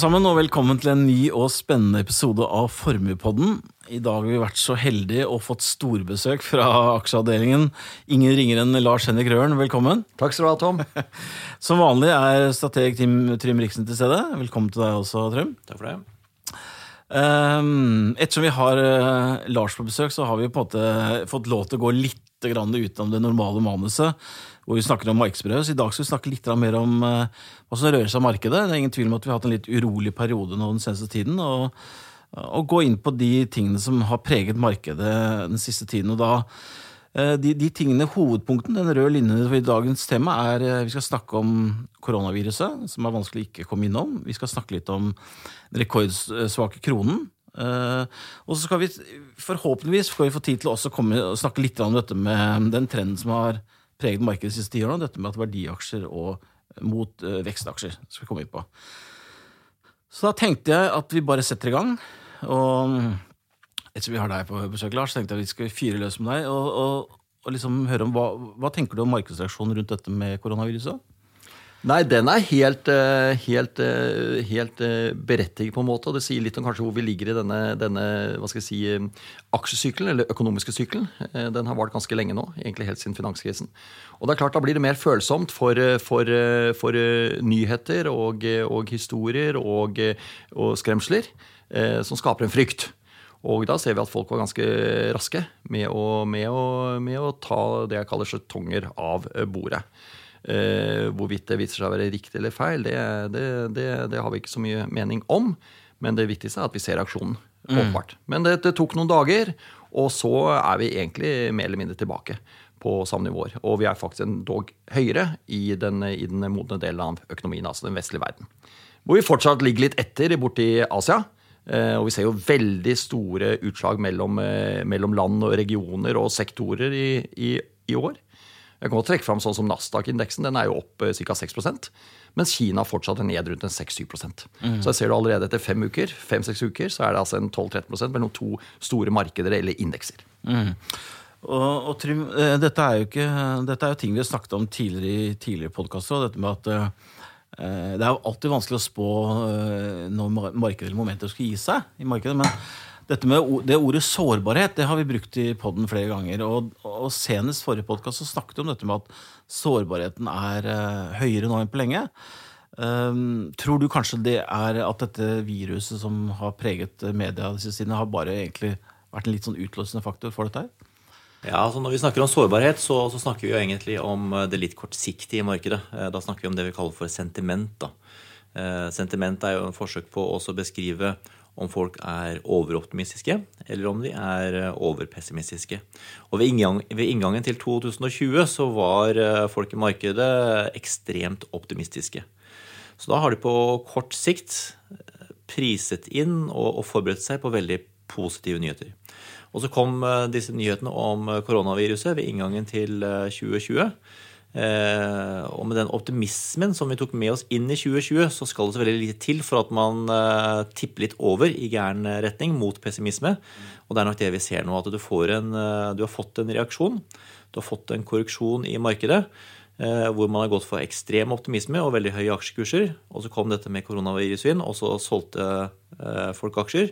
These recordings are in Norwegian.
Alle sammen, og velkommen til en ny og spennende episode av Formuepodden. I dag har vi vært så heldige og fått storbesøk fra aksjeavdelingen. Ingen ringer enn Lars Henrik Røren, velkommen. Takk skal du ha, Tom. Som vanlig er strateg Tim Trym Riksen til stede. Velkommen til deg også, Trym. Takk for det. Um, ettersom vi har uh, Lars på besøk, så har vi på en måte fått lov til å gå litt utenom det normale manuset, hvor vi snakker om markedsbrød. Så i dag skal vi snakke litt mer om uh, hva som rører seg i markedet. Det er ingen tvil om at vi har hatt en litt urolig periode nå den seneste tiden. og og gå inn på de tingene som har preget markedet den siste tiden. og da eh, de, de tingene, Hovedpunkten, den røde linjen i dagens tema, er vi skal snakke om koronaviruset, som er vanskelig å ikke komme innom. Vi skal snakke litt om den rekordsvake kronen. Og så skal vi forhåpentligvis skal vi få tid til å komme, snakke litt om dette med den trenden som har preget markedet de siste tiårene, dette med at verdiaksjer og mot uh, vekstaksjer skal komme inn på. Så da tenkte jeg at vi bare setter i gang. Og ettersom vi har deg på besøk, Lars, tenkte jeg at vi skal fyre løs med deg og, og, og liksom høre om hva, hva tenker du om markedsreaksjonen rundt dette med koronaviruset? Nei, den er helt, helt, helt berettiget, på en måte. Og det sier litt om kanskje hvor vi ligger i denne, denne hva skal jeg si, aksjesykkelen, eller økonomiske sykkelen. Den har vart ganske lenge nå, egentlig helt siden finanskrisen. Og det er klart, Da blir det mer følsomt for, for, for nyheter og, og historier og, og skremsler som skaper en frykt. Og da ser vi at folk var ganske raske med å, med å, med å ta det jeg kaller skjetonger av bordet. Uh, hvorvidt det viser seg å være riktig eller feil, det, det, det, det, har vi ikke så mye mening om. Men det viktigste er at vi ser reaksjonen. Mm. Men det, tok noen dager, og så er vi egentlig mer eller mindre tilbake på samme nivåer. Og vi er faktisk en dog høyere i den, i den modne delen av økonomien, altså den vestlige verden. Hvor vi fortsatt ligger litt etter borti Asia. Uh, og vi ser jo veldig store utslag mellom, uh, mellom land og regioner og sektorer i, i, i år. Jeg kan godt trekke fram sånn som Nasdaq-indeksen. Den er jo opp eh, ca. 6% mens Kina fortsatt er ned rundt en 6-7 mm. Så jeg ser du allerede etter fem uker, fem-seks uker så er det altså en 12-13 mellom to store markeder eller indekser. Mm. Og, og Trym, eh, dette er jo ikke, dette er jo ting vi har snakket om tidligere i tidligere podkaster. Dette med at uh, det er jo alltid vanskelig å spå uh, når markedet eller momentet skal gi seg i markedet. men dette med det ordet sårbarhet det har vi brukt i poden flere ganger. Og, og senest forrige podkast snakket vi om dette med at sårbarheten er uh, høyere nå enn på lenge. Um, tror du kanskje det er at dette viruset som har preget media de siste tidene, har bare egentlig vært en litt sånn utløsende faktor for dette her? Ja, altså Når vi snakker om sårbarhet, så, så, snakker vi jo egentlig om det litt kortsiktige markedet. Eh, da snakker vi om det vi kaller for sentiment. da. Eh, sentiment er jo en forsøk på å beskrive om folk er overoptimistiske eller om de er eh, overpessimistiske. Og ved, inngang, ved inngangen til 2020 så var eh, folk i markedet ekstremt optimistiske. Så da har de på kort sikt eh, priset inn og, og forberedt seg på veldig positive nyheter. Og så kom disse nyhetene om koronaviruset ved inngangen til 2020. Eh, og med den optimismen som vi tok med oss inn i 2020, så skal det så veldig lite til for at man eh, tipper litt over i gæren retning, mot pessimisme. Og det er nok det vi ser nå, at du, en, eh, du har fått en reaksjon. Du har fått en korreksjon i markedet. Hvor man har gått for ekstrem optimisme og veldig høye aksjekurser. Og så kom dette med koronaviruset inn, og så solgte folk aksjer.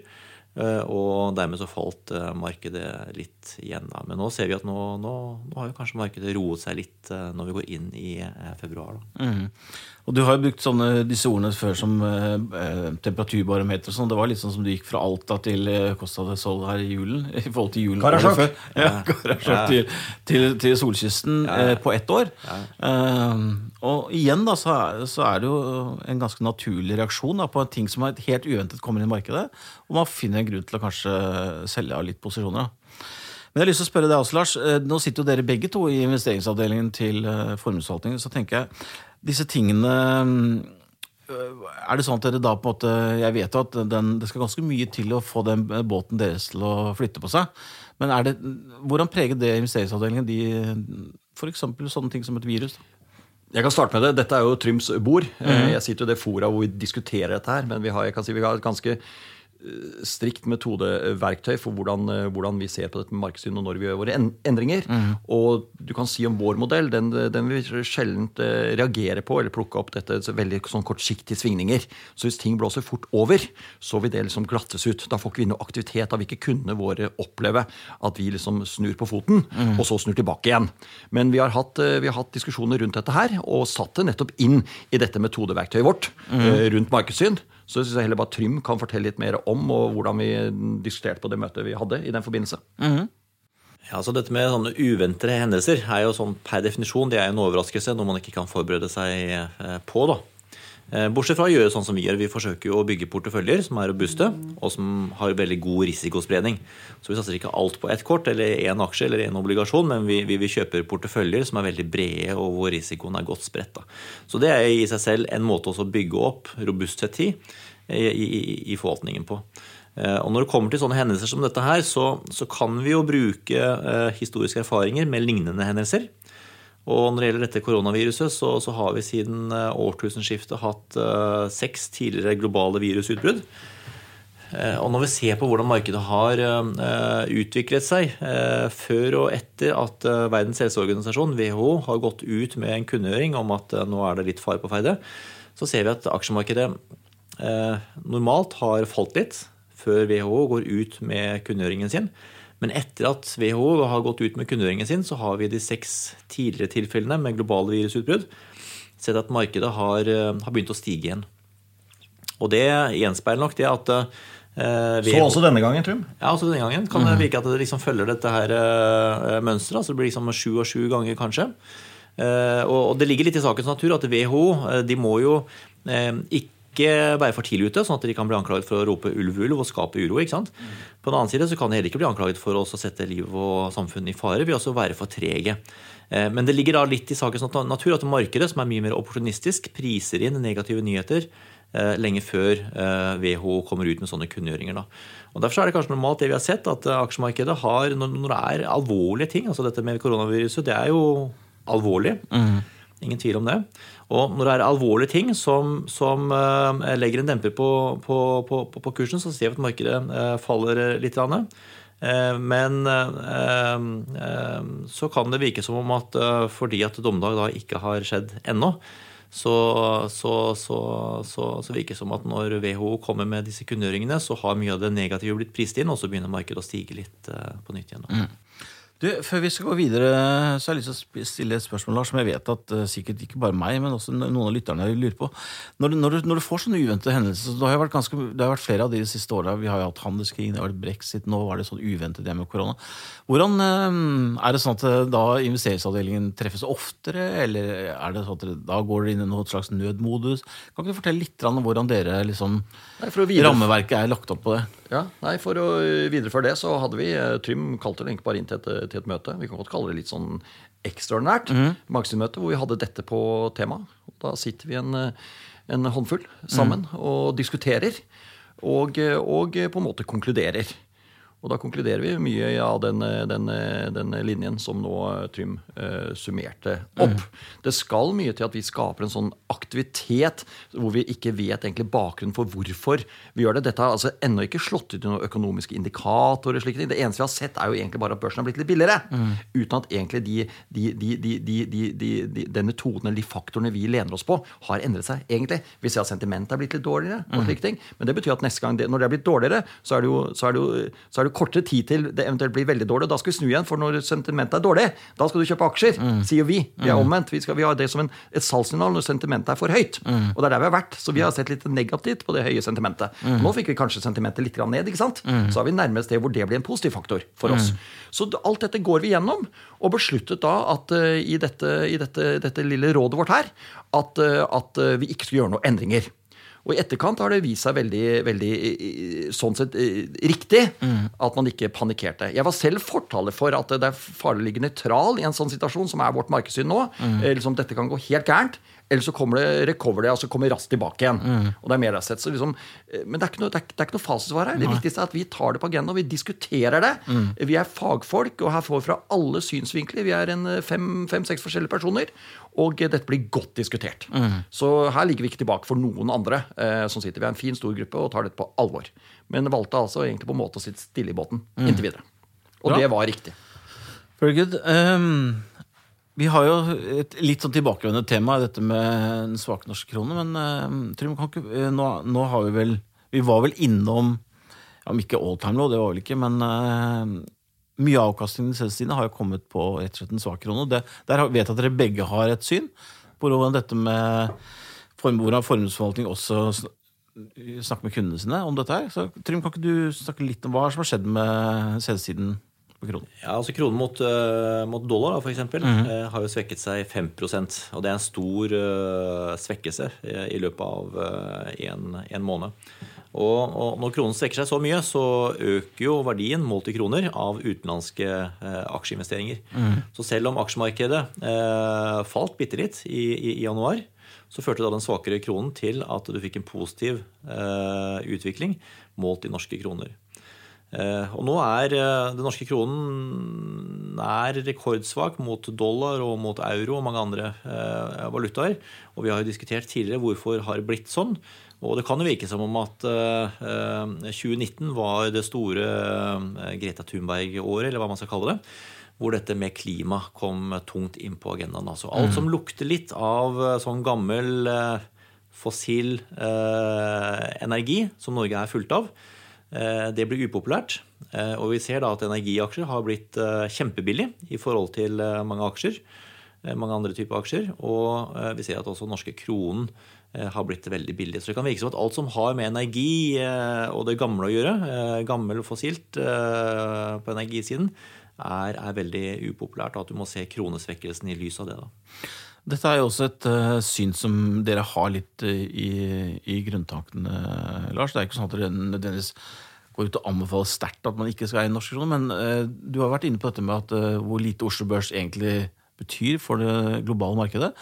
Eh, og dermed så falt eh, markedet litt igjen. Da. Men nå ser vi at nå, nå, nå har jo kanskje markedet roet seg litt eh, når vi går inn i februar. Mm. Og Du har jo brukt sånne, disse ordene før som eh, temperaturbarometer. Sånn. Det var litt sånn som du gikk fra Alta til Costa del Sol her i julen. I forhold til julen Karasjok. Ja, Karasjok ja. til, til, til, solkysten ja. eh, på ett år. Eh, og igjen da, så er, så er, det jo en ganske naturlig reaksjon da, på en ting som er helt uventet kommer inn i markedet. Og man finner en grunn til å kanskje selge av litt posisjoner. da. Men jeg har lyst til å spørre deg også, Lars. Eh, nå sitter jo dere begge to i investeringsavdelingen til eh, formuesforvaltningen. Så tenker jeg, disse tingene øh, er det sånn at dere da på en måte Jeg vet jo at den, det skal ganske mye til å få den båten deres til å flytte på seg. Men er det, hvordan preger det investeringsavdelingen de f.eks. sånne ting som et virus? Jeg kan starte med det. Dette er jo Tryms bord. Mm. Jeg sitter i det fora hvor vi diskuterer dette her. Men vi har, si, vi har et ganske strikt metodeverktøy for hvordan, eh, hvordan, vi ser på dette med markedssyn og når vi gjør våre endringer. Mm. Og du kan si om vår modell, den, den vil sjelden eh, reagere på eller plukke opp dette veldig sånn kortsiktige svingninger. Så hvis ting blåser fort over, så vil det liksom glattes ut. Da får ikke vi noe aktivitet. Da vil ikke kundene våre oppleve at vi liksom snur på foten, mm. og så snur tilbake igjen. Men vi har, hatt, vi har, hatt, diskusjoner rundt dette her, og satt det nettopp inn i dette metodeverktøyet vårt mm. rundt markedssyn. Så syns jeg heller bare Trym kan fortelle litt mer om og hvordan vi diskuterte på det møtet vi hadde i den forbindelse. Mm -hmm. Ja, så Dette med sånne uventede hendelser er jo sånn per definisjon det er en overraskelse, noe man ikke kan forberede seg eh, på. da. Eh, bortsett fra å gjøre sånn som vi gjør. Vi forsøker å bygge porteføljer som er robuste, og som har veldig god risikospredning. Så vi satser ikke alt på ett kort eller én aksje eller én obligasjon, men vi, vi, vi, kjøper porteføljer som er veldig brede, og hvor risikoen er godt spredt. Så det er i seg selv en måte å bygge opp robusthet i, i, i forvaltningen på. Eh, og Når det kommer til sånne hendelser som dette her, så, så kan vi jo bruke eh, historiske erfaringer med lignende hendelser. Og når det gjelder dette koronaviruset, så, så har vi siden eh, årtusenskiftet hatt uh, seks tidligere globale virusutbrudd. Uh, og når vi ser på hvordan markedet har uh, utviklet seg før og etter at Verdens helseorganisasjon, WHO, har gått ut med en kunngjøring om at nå er det litt fare på ferde, så ser vi at aksjemarkedet normalt har falt litt før WHO går ut med kunngjøringen sin. Men etter at WHO har gått ut med kunngjøringen sin, så har vi de seks tidligere tilfellene med globale virusutbrudd sett at markedet har, eh, har begynt å stige igjen. Og det gjenspeiler nok det at eh, Så også denne gangen, Trym? Ja, også denne gangen. Kan det mm. virke at det liksom følger dette her eh, mønsteret. Altså det blir liksom sju og sju ganger, kanskje. Eh, og, og, det ligger litt i sakens natur at WHO eh, de må jo eh, ikke ikke være for tidlig ute, sånn at de kan bli anklaget for å rope ulv, ulv og skape uro. ikke sant? På den annen side så kan de heller ikke bli anklaget for å sette liv og samfunn i fare ved å være for trege. Eh, men det ligger da litt i sakens natur at markedet, som er mye mer opportunistisk, priser inn negative nyheter eh, lenge før WHO eh, kommer ut med sånne kunngjøringer. Og Derfor er det kanskje normalt det vi har sett, at aksjemarkedet har, når det er alvorlige ting altså Dette med koronaviruset, det er jo alvorlig. Mm. Ingen tvil om det. Og når det er alvorlige ting som, som uh, legger en demper på, på, på, på, kursen, så ser vi at markedet uh, faller litt. Uh, men så kan det virke som om at fordi at dommedag da ikke har skjedd ennå, så, så, så, så, virker det som at når WHO kommer med disse kunngjøringene, så har mye av det negative blitt prist inn, og så begynner markedet å stige litt på nytt igjen. Mm. Du, Før vi skal gå videre, så har jeg lyst til å stille et spørsmål Lars, som jeg vet at uh, sikkert ikke bare meg, men også noen av lytterne lurer på. Når, når, du, når du, får sånne uventede hendelser så Det har, vært ganske, det har vært flere av de, de siste åra. Vi har jo hatt handelskrig, det har vært brexit, nå var det sånn uventet det med korona. Hvordan uh, Er det sånn at eh, da investeringsavdelingen treffes oftere, eller er det sånn at da går dere inn i noen slags nødmodus? Kan ikke du fortelle litt om hvordan dere liksom Nei, rammeverket er lagt opp på det? Ja, nei, For å videreføre det, så hadde vi Trym kalte det egentlig bare inn til et, til et møte. Vi kan godt kalle det litt sånn ekstraordinært mm. magasinmøte, hvor vi hadde dette på tema. Da sitter vi en, en håndfull sammen mm. og diskuterer. Og, og, på en måte konkluderer. Og da konkluderer vi mye av den, den, den linjen som nå Trym uh, summerte opp. Mm. Det skal mye til at vi skaper en sånn aktivitet hvor vi ikke vet egentlig bakgrunnen for hvorfor vi gjør det. Dette har altså ennå ikke slått ut i noen økonomiske indikatorer. Slike ting. Det eneste vi har sett, er jo egentlig bare at børsen har blitt litt billigere. Mm. Uten at egentlig de, de, de, de metoden eller de faktorene vi lener oss på, har endret seg. egentlig. Vi ser at sentimentet er blitt litt dårligere. og mm. slike ting. Men det betyr at neste gang det, når det er blitt dårligere, så er det jo, så er det jo, så er det du kortere tid til det eventuelt blir veldig dårlig. og Da skal vi snu igjen, for når sentimentet er dårlig, da skal du kjøpe aksjer, mm. sier vi. Vi er mm. omvendt. Vi, skal, vi har det som en, et salgssignal når sentimentet er for høyt. Mm. Og det er der vi har vært. Så vi har sett litt negativt på det høye sentimentet. Mm. Nå fikk vi kanskje sentimentet litt ned, ikke sant? Mm. så har vi nærmest det hvor det blir en positiv faktor for oss. Mm. Så alt dette går vi gjennom, og besluttet da at uh, i, dette, i dette, dette, lille rådet vårt her at, uh, at uh, vi ikke skulle gjøre noen endringer. Og i etterkant har det vist seg veldig, veldig sånn sett riktig mm. at man ikke panikkerte. Jeg var selv fortaler for at det er farlig å ligge nøytral i en sånn situasjon som er vårt markedssyn nå. Mm. Liksom, dette kan gå helt gærent. Eller så kommer det recover det, altså kommer raskt tilbake igjen. Og det er mer sett, Så liksom, eh, men det er ikke noe, det er, det er ikke noe fasitsvar her. Det viktigste er at vi tar det på agendaen, og vi diskuterer det. Vi er fagfolk, og her får vi fra alle synsvinkler. Vi er fem-seks fem-seks forskjellige personer. Og eh, dette blir godt diskutert. Så her ligger vi ikke tilbake for noen andre eh, som sitter. Vi er en fin, stor gruppe og tar dette på alvor. Men valgte altså egentlig på en måte å sitte stille i båten inntil videre. Og Bra. det var riktig. Very good. Ehm, vi har jo et litt sånn tilbakevendende tema, dette med den svake norske krone. Men uh, Trym, eh, nå, nå har vi vel Vi var vel innom ja, Om ikke all time low, det var vel ikke, men uh, mye av avkastningen de tidene har jo kommet på rett og slett en svake krone. Det, der vet jeg at dere begge har et syn på hvordan dette med formuer og formuesforvaltning også sn- snakker med kundene sine om dette her. Så Trym, kan ikke du snakke litt om hva som har skjedd med selvsiden på kronen? Ja, altså Kronen mot, eh, mot dollar for eksempel, eh, har jo svekket seg 5% og Det er en stor eh, svekkelse i løpet av én måned. Og, og Når kronen svekker seg så mye, så øker jo verdien målt i kroner av utenlandske aksjeinvesteringer. Så selv om aksjemarkedet eh, falt bitte litt i, i, i januar, så førte da den svakere kronen til at du fikk en positiv eh, utvikling målt i norske kroner. Eh, og nå er eh, den norske kronen er rekordsvak mot dollar og mot euro og mange andre eh, valutaer. Og vi har jo diskutert tidligere hvorfor har det blitt sånn. Og det kan jo virke som om at eh, eh, 2019 var det store Greta Thunberg-året, eller hva man skal kalle det. Hvor dette med klima kom tungt inn på agendaen. Altså alt som lukter litt av sånn gammel fossil eh, energi, som Norge er fullt av, Det blir upopulært. Eh, Og vi ser da at energiaksjer har blitt eh, kjempebillig i forhold til eh, mange aksjer. eh, Mange andre typer aksjer. Og eh, vi ser at også norske kronen eh, har blitt veldig billig. Så det kan virke som at alt som har med energi eh, og det gamle å gjøre, eh, gammel og fossilt eh, på energisiden, er, er veldig upopulært. Og at du må se kronesvekkelsen i lys av det. da. Dette er jo også et uh, syn som dere har litt uh, i, i grunntankene, Lars. Det er ikke sånn at dere nødvendigvis går ut og anbefaler sterkt at man ikke skal eie norske kroner, men uh, du har vært inne på dette med at, hvor lite Oslo Børs egentlig betyr for det globale markedet.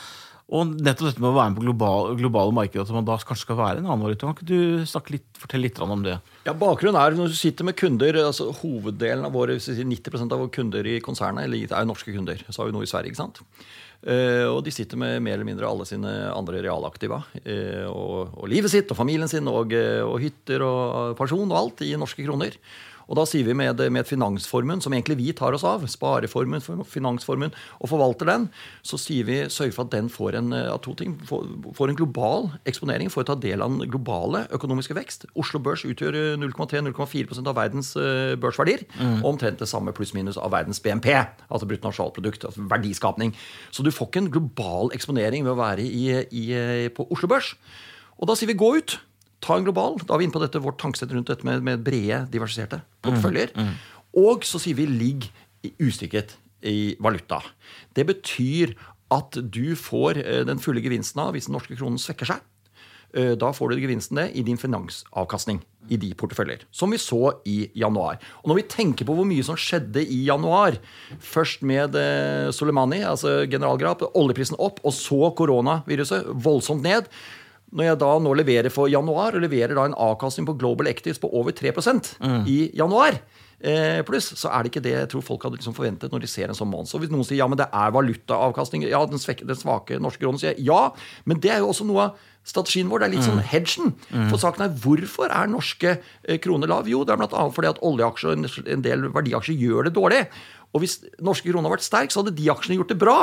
Og nettopp dette med å være med på global, globale markedet, at man da kanskje skal være en annen valuta. Kan ikke du litt, fortelle litt om det? Ja, Bakgrunnen er når du sitter med kunder altså Hoveddelen av våre hvis vi sier 90% av våre kunder i konsernet eller er norske kunder. Så har vi noe i Sverige, ikke sant? Eh, og de sitter med mer eller mindre alle sine andre realaktiva. eh, og, og livet sitt og familien sin og, eh, og hytter og pensjon og alt i norske kroner. Og da sier vi med, med finansformuen, som egentlig vi tar oss av, spareformuen, finansformuen, og forvalter den, så sier vi sørg for at den får en, eh, to ting, får, en global eksponering, får ta del av den globale økonomiske vekst. Oslo Børs utgjør eh, 0,3-0,4% av verdens eh, børsverdier, og omtrent det samme pluss-minus av verdens BNP, altså bruttonasjonalprodukt, altså verdiskapning. Så du får ikke en global eksponering ved å være i, i, eh, på Oslo Børs. Og da sier vi gå ut. Ta en global. Da er vi inne på dette, vårt tankesett rundt dette med, med brede, diversiserte porteføljer. Og så sier vi ligg ustykket i valuta. Det betyr at du får eh, den fulle gevinsten av hvis den norske kronen svekker seg. Eh, Da får du gevinsten det i din finansavkastning i de porteføljer. Som vi så i januar. Og når vi tenker på hvor mye som skjedde i januar, først med eh, Soleimani, altså generalgrap, oljeprisen opp, og så koronaviruset voldsomt ned. Når jeg da nå leverer for januar, og leverer da en avkastning på Global Actives på over 3 mm. i januar, eh, pluss, så er det ikke det jeg tror folk hadde liksom forventet når de ser en sånn måned. Så hvis noen sier ja, men det er valutaavkastning, ja, den, svekke, den svake norske kronen, sier jeg ja, men det er jo også noe av strategien vår. Det er litt sånn hedgen. For saken er hvorfor er norske eh, kroner lav? Jo, det er bl.a. fordi at oljeaksjer og en- en del verdiaksjer gjør det dårlig. Og hvis norske kroner hadde vært sterk, så hadde de aksjene gjort det bra.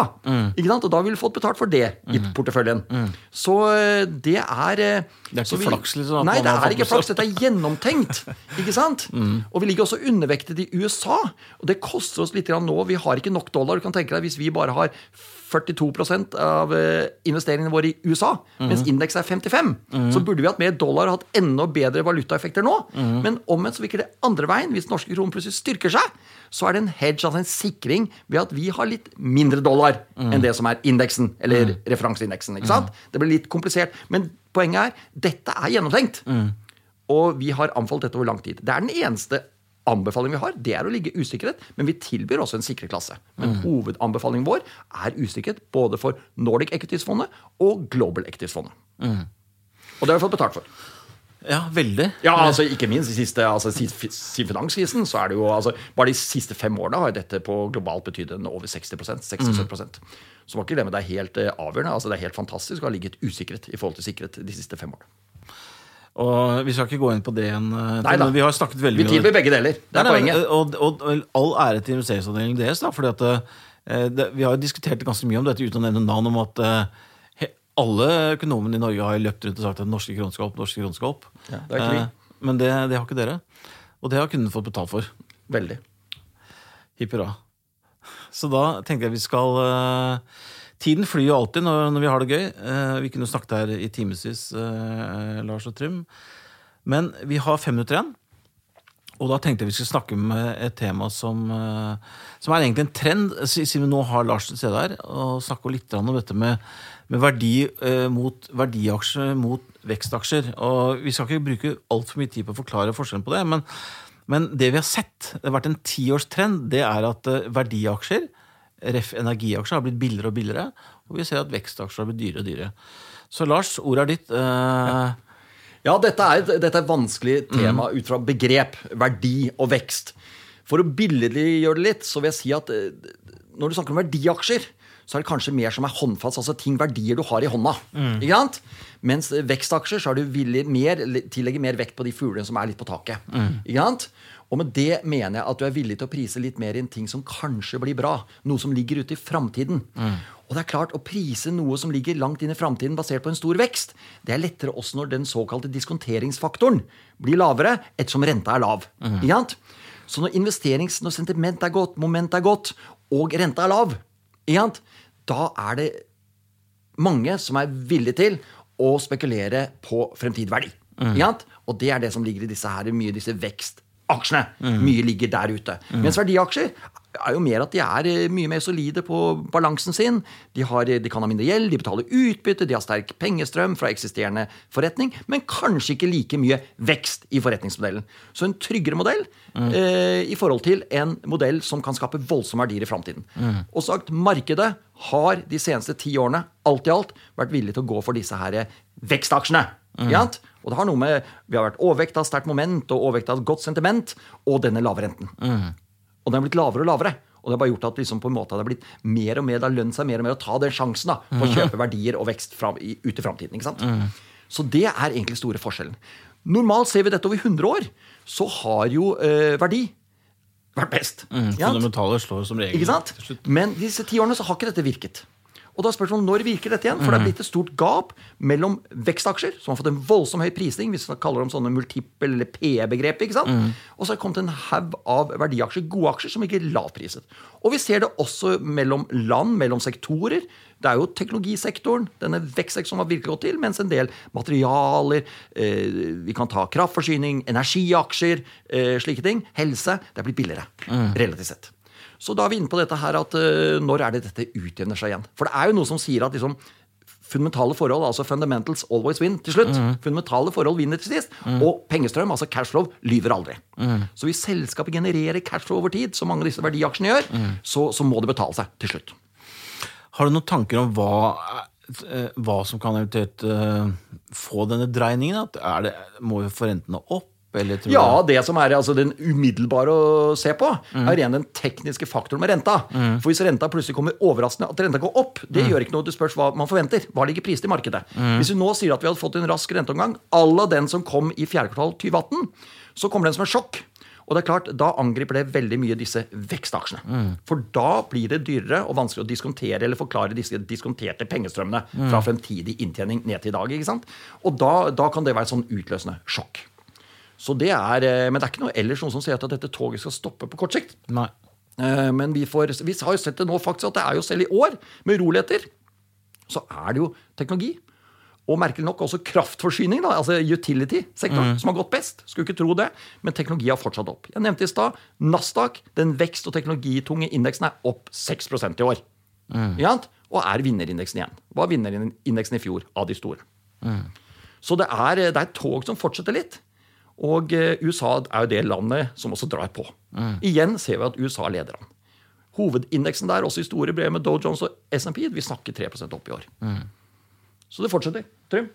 Ikke sant? Og da ville vi fått betalt for det i porteføljen. Så eh, det er eh, Det er ikke ikke flaks, liksom, Nei, det er ikke flaks. Dette er gjennomtenkt. Ikke sant? Og vi ligger også undervektet i USA. Og det koster oss litt grann nå. Vi har ikke nok dollar. Du kan tenke deg hvis vi bare har 42 av eh, investeringene våre i USA, mens indeks er 55, så burde vi hatt mer dollar og hatt enda bedre valutaeffekter nå. Men omvendt så virker det andre veien. Hvis norske kronen plutselig styrker seg, så er det en hedge, altså en sikring, ved at vi har litt mindre dollar enn det som er indeksen, eller referanseindeksen. ikke sant? Det blir litt komplisert. Men poenget er, dette er gjennomtenkt. Og vi har anfalt dette over lang tid. Det er den eneste Anbefalingen vi har, det er å ligge usikkerhet, men vi tilbyr også en sikre klasse. Men hovedanbefalingen vår er usikkerhet både for Nordic Equities-fondet og Global Equities-fondet. Og det har vi fått betalt for. Ja, veldig. Ja, altså ikke minst i siste, altså, siden finanskrisen, så er det jo altså, Bare de siste fem årene har dette på globalt betydd over 60 60-70% Så må ikke glemme det er helt eh, avgjørende. altså Det er helt fantastisk å ha ligget usikkerhet i forhold til sikkerhet de siste fem årene. Og vi skal ikke gå inn på det igjen. eh, Nei da. Vi har snakket veldig Vi tilbyr begge deler. Det er Nei, nei, poenget. Og, og, og all ære til investeringsavdelingen deres. da, fordi at eh, det, Vi har jo diskutert ganske mye om dette uten å nevne navn, om at eh, he, alle økonomene i Norge har løpt rundt og sagt at norske kroner skal opp, norske kroner skal opp. Ja, det. Eh, men det, det har ikke dere. Og det har kunden fått betalt for. Veldig. Hipp hurra. Så da tenker jeg vi skal Tiden flyr jo alltid når, når vi har det gøy. Eh, vi kunne snakket her i timevis, eh, Lars og Trym. Men vi har fem minutter igjen. Og da tenkte jeg vi skulle snakke om et tema som, eh, som er egentlig en trend, siden vi nå har Lars til stede her, og snakke litt om dette med, med verdi eh, mot verdiaksjer mot vekstaksjer. Og vi skal ikke bruke altfor mye tid på å forklare forskjellen på det, men, men det vi har sett, det har vært en tiårstrend, det er at eh, verdiaksjer, ref energiaksjer, har blitt billigere og billigere, og vi ser at vekstaksjer har blitt dyrere og dyrere. Så Lars, ordet er ditt. Uh... Ja, dette er, et- dette er et vanskelig tema ut fra begrep, verdi og vekst. For å billedliggjøre det litt, så vil jeg si at eh, når du snakker om verdiaksjer, så er det kanskje mer som er håndfast, altså ting, verdier du har i hånda. Ikke sant? Mens vekstaksjer så er du villig mer, tillegger mer vekt på de fuglene som er litt på taket. Ikke sant? Og med det mener jeg at du er villig til å prise litt mer inn ting som kanskje blir bra. Noe som ligger ute i framtiden. Og det er klart, å prise noe som ligger langt inn i framtiden basert på en stor vekst, det er lettere også når den såkalte diskonteringsfaktoren blir lavere, ettersom renta er lav. Ikke sant? Så når investerings, når sentiment er godt, moment er godt, og renta er lav, ikke sant? da er det mange som er villige til å spekulere på fremtidig verdi. Mm. Og det er det som ligger i disse her, mye disse vekstaksjene. Mye ligger der ute. Mens verdiaksjer er jo mer at de er eh, mye mer solide på balansen sin. De, har, de kan ha mindre gjeld, de betaler utbytte, de har sterk pengestrøm fra eksisterende forretning, men kanskje ikke like mye vekst i forretningsmodellen. Så en tryggere modell eh, i forhold til en modell som kan skape voldsomme verdier i framtiden. Og sagt, markedet har de seneste ti årene alt i alt vært villig til å gå for disse her vekstaksjene. Sant? Og det har noe med Vi har vært overvekt av sterkt moment og overvekt av godt sentiment og denne lave renten. Og den har blitt lavere og lavere. Og det har bare gjort at liksom på en måte det har blitt mer og mer, det har lønt seg mer og mer å ta den sjansen da, for å kjøpe verdier og vekst fra, i, ut i framtiden. ikke sant? Så det er egentlig store forskjellen. Normalt ser vi dette over 100 år, så har jo eh, verdi vært best. Mm? Fundamentale slår som regel Ikke sant? Men disse ti årene så har ikke dette virket. Og da er spørsmålet når virker dette igjen? For det er blitt et stort gap mellom vekstaksjer, som har fått en voldsom høy prising, hvis vi kaller dem sånne multiple- eller PE-begrep, ikke sant? og så har det kommet en haug av verdiaksjer, gode aksjer, som ikke er lavpriset. Og vi ser det også mellom land, mellom sektorer. Det er jo teknologisektoren, denne vekstsektoren som har virkelig gått til, mens en del materialer, eh, vi kan ta kraftforsyning, energiaksjer, eh, slike ting, helse, det er blitt billigere, relativt sett. Så da er vi inne på dette her at eh, når er det dette utjevner seg igjen? For det er jo noe som sier at liksom, fundamentale forhold, altså fundamentals always win til slutt. Fundamentale forhold vinner til sist. Og pengestrøm, altså cashflow, lyver aldri. Så hvis selskapet genererer cashflow over tid, som mange av disse verdiaksjene gjør, så, så må det betale seg til slutt. Har du noen tanker om hva, eh, hva som kan eventuelt eh, få denne dreiningen? At er det, må vi få rentene opp? Eller Ja, det som er altså, den umiddelbare å se på, er igjen den tekniske faktoren med renta. For hvis renta plutselig kommer overraskende At renta går opp, det gjør ikke noe. Det spørs hva man forventer. Hva ligger prist i markedet? Hvis vi nå sier at vi hadde fått en rask renteomgang à la den som kom i fjerde kvartal 2018, så kommer den som et sjokk. Og det er klart, Da angriper det veldig mye disse vekstaksjene. For da blir det dyrere og vanskelig å diskontere eller forklare disse diskonterte pengestrømmene fra fremtidig inntjening ned til i dag. ikke sant? Og da, da kan det være et sånn utløsende sjokk. Så det er, eh, Men det er ikke noe ellers noen som sier at dette toget skal stoppe på kort sikt. Nei. Eh, Men vi, får, vi har jo sett det nå faktisk at det er jo selv i år, med uroligheter, så er det jo teknologi. Og merkelig nok også kraftforsyning, da, altså utility-sektoren, som har gått best. Skulle ikke tro det, men teknologi har fortsatt opp. Jeg nevnte i stad Nasdaq, den vekst- og teknologitunge indeksen, er opp 6% i år. Mm. Og er vinnerindeksen igjen. Var vinnerindeksen i fjor av de store? Så det er, det er et tog som fortsetter litt. Og eh, USA er jo det landet som også drar på. Igjen ser vi at USA leder an. Hovedindeksen der, også i store brev med Dow Jones og SMP, vi snakker 3% opp i år. Så det fortsetter. Trym?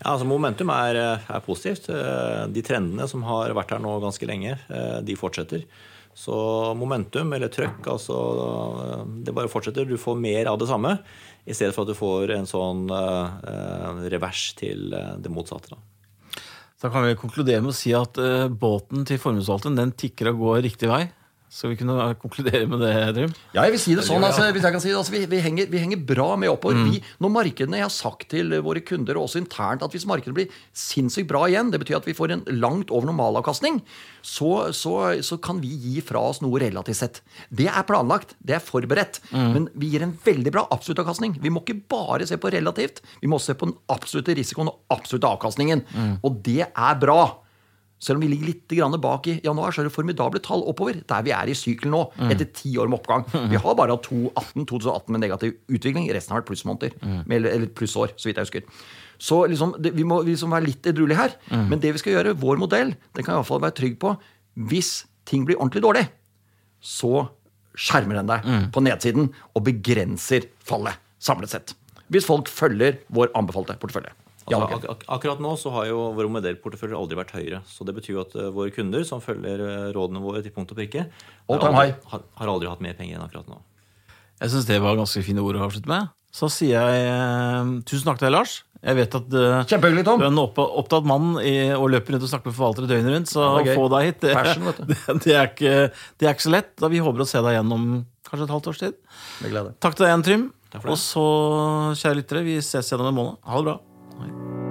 Ja, altså Momentum er, er, positivt. Eh, de trendene som har vært her nå ganske lenge, eh, de fortsetter. Så momentum, eller trøkk, altså det bare fortsetter. Du får mer av det samme, i stedet for at du får en sånn uh, revers til det motsatte. Da. Så kan vi konkludere med å si at uh, båten til formuesvalgten den tikker og går riktig vei. Skal vi kunne konkludere med det, Trym? Ja, jeg vil si det sånn. Altså, hvis jeg kan si det, altså, vi, vi, henger, vi, henger, bra med oppover. Mm. Vi, når markedene, Jeg har sagt til våre kunder og også internt at hvis markedet blir sinnssykt bra igjen, det betyr at vi får en langt over normalavkastning, så, så, så kan vi gi fra oss noe relativt sett. Det er planlagt, det er forberedt. Mm. Men vi gir en veldig bra absolutt avkastning. Vi må ikke bare se på relativt, vi må se på den absolutte risikoen og absolutte avkastningen. Mm. Og det er bra. Selv om vi ligger litt bak i januar, så er det formidable tall oppover. Der vi er i sykelen nå, mm. etter ti år med oppgang. Vi har bare hatt 2018 med negativ utvikling. Resten har vært plussmåneder. Mm. Eller plussår, så vidt jeg husker. Så liksom, det, vi må liksom være litt edruelige her. Mm. Men det vi skal gjøre, vår modell, den kan i hvert fall være trygg på hvis ting blir ordentlig dårlig, så skjermer den deg på nedsiden og begrenser fallet samlet sett. Hvis folk følger vår anbefalte portefølje. Altså, ak ak akkurat nå så har jo vår modellporteføljer aldri vært høyere. Så det betyr jo at uh, våre kunder som følger uh, rådene våre til punkt og prikke, har aldri, har, har aldri, hatt mer penger enn akkurat nå. Jeg syns det var ganske fine ord å avslutte med. Så sier jeg uh, tusen takk til deg, Lars. Jeg vet at uh, du er en opp opptatt mann i, og løper rundt og snakker med forvaltere døgnet rundt, så å få deg hit, det, Passion, det, det, er ikke, det, er ikke, så lett. Da vi håper å se deg igjen om kanskje et halvt års tid. Takk til deg igjen, Trym. Og så, kjære lyttere, vi ses igjen om en måned. Ha det bra. Ouais.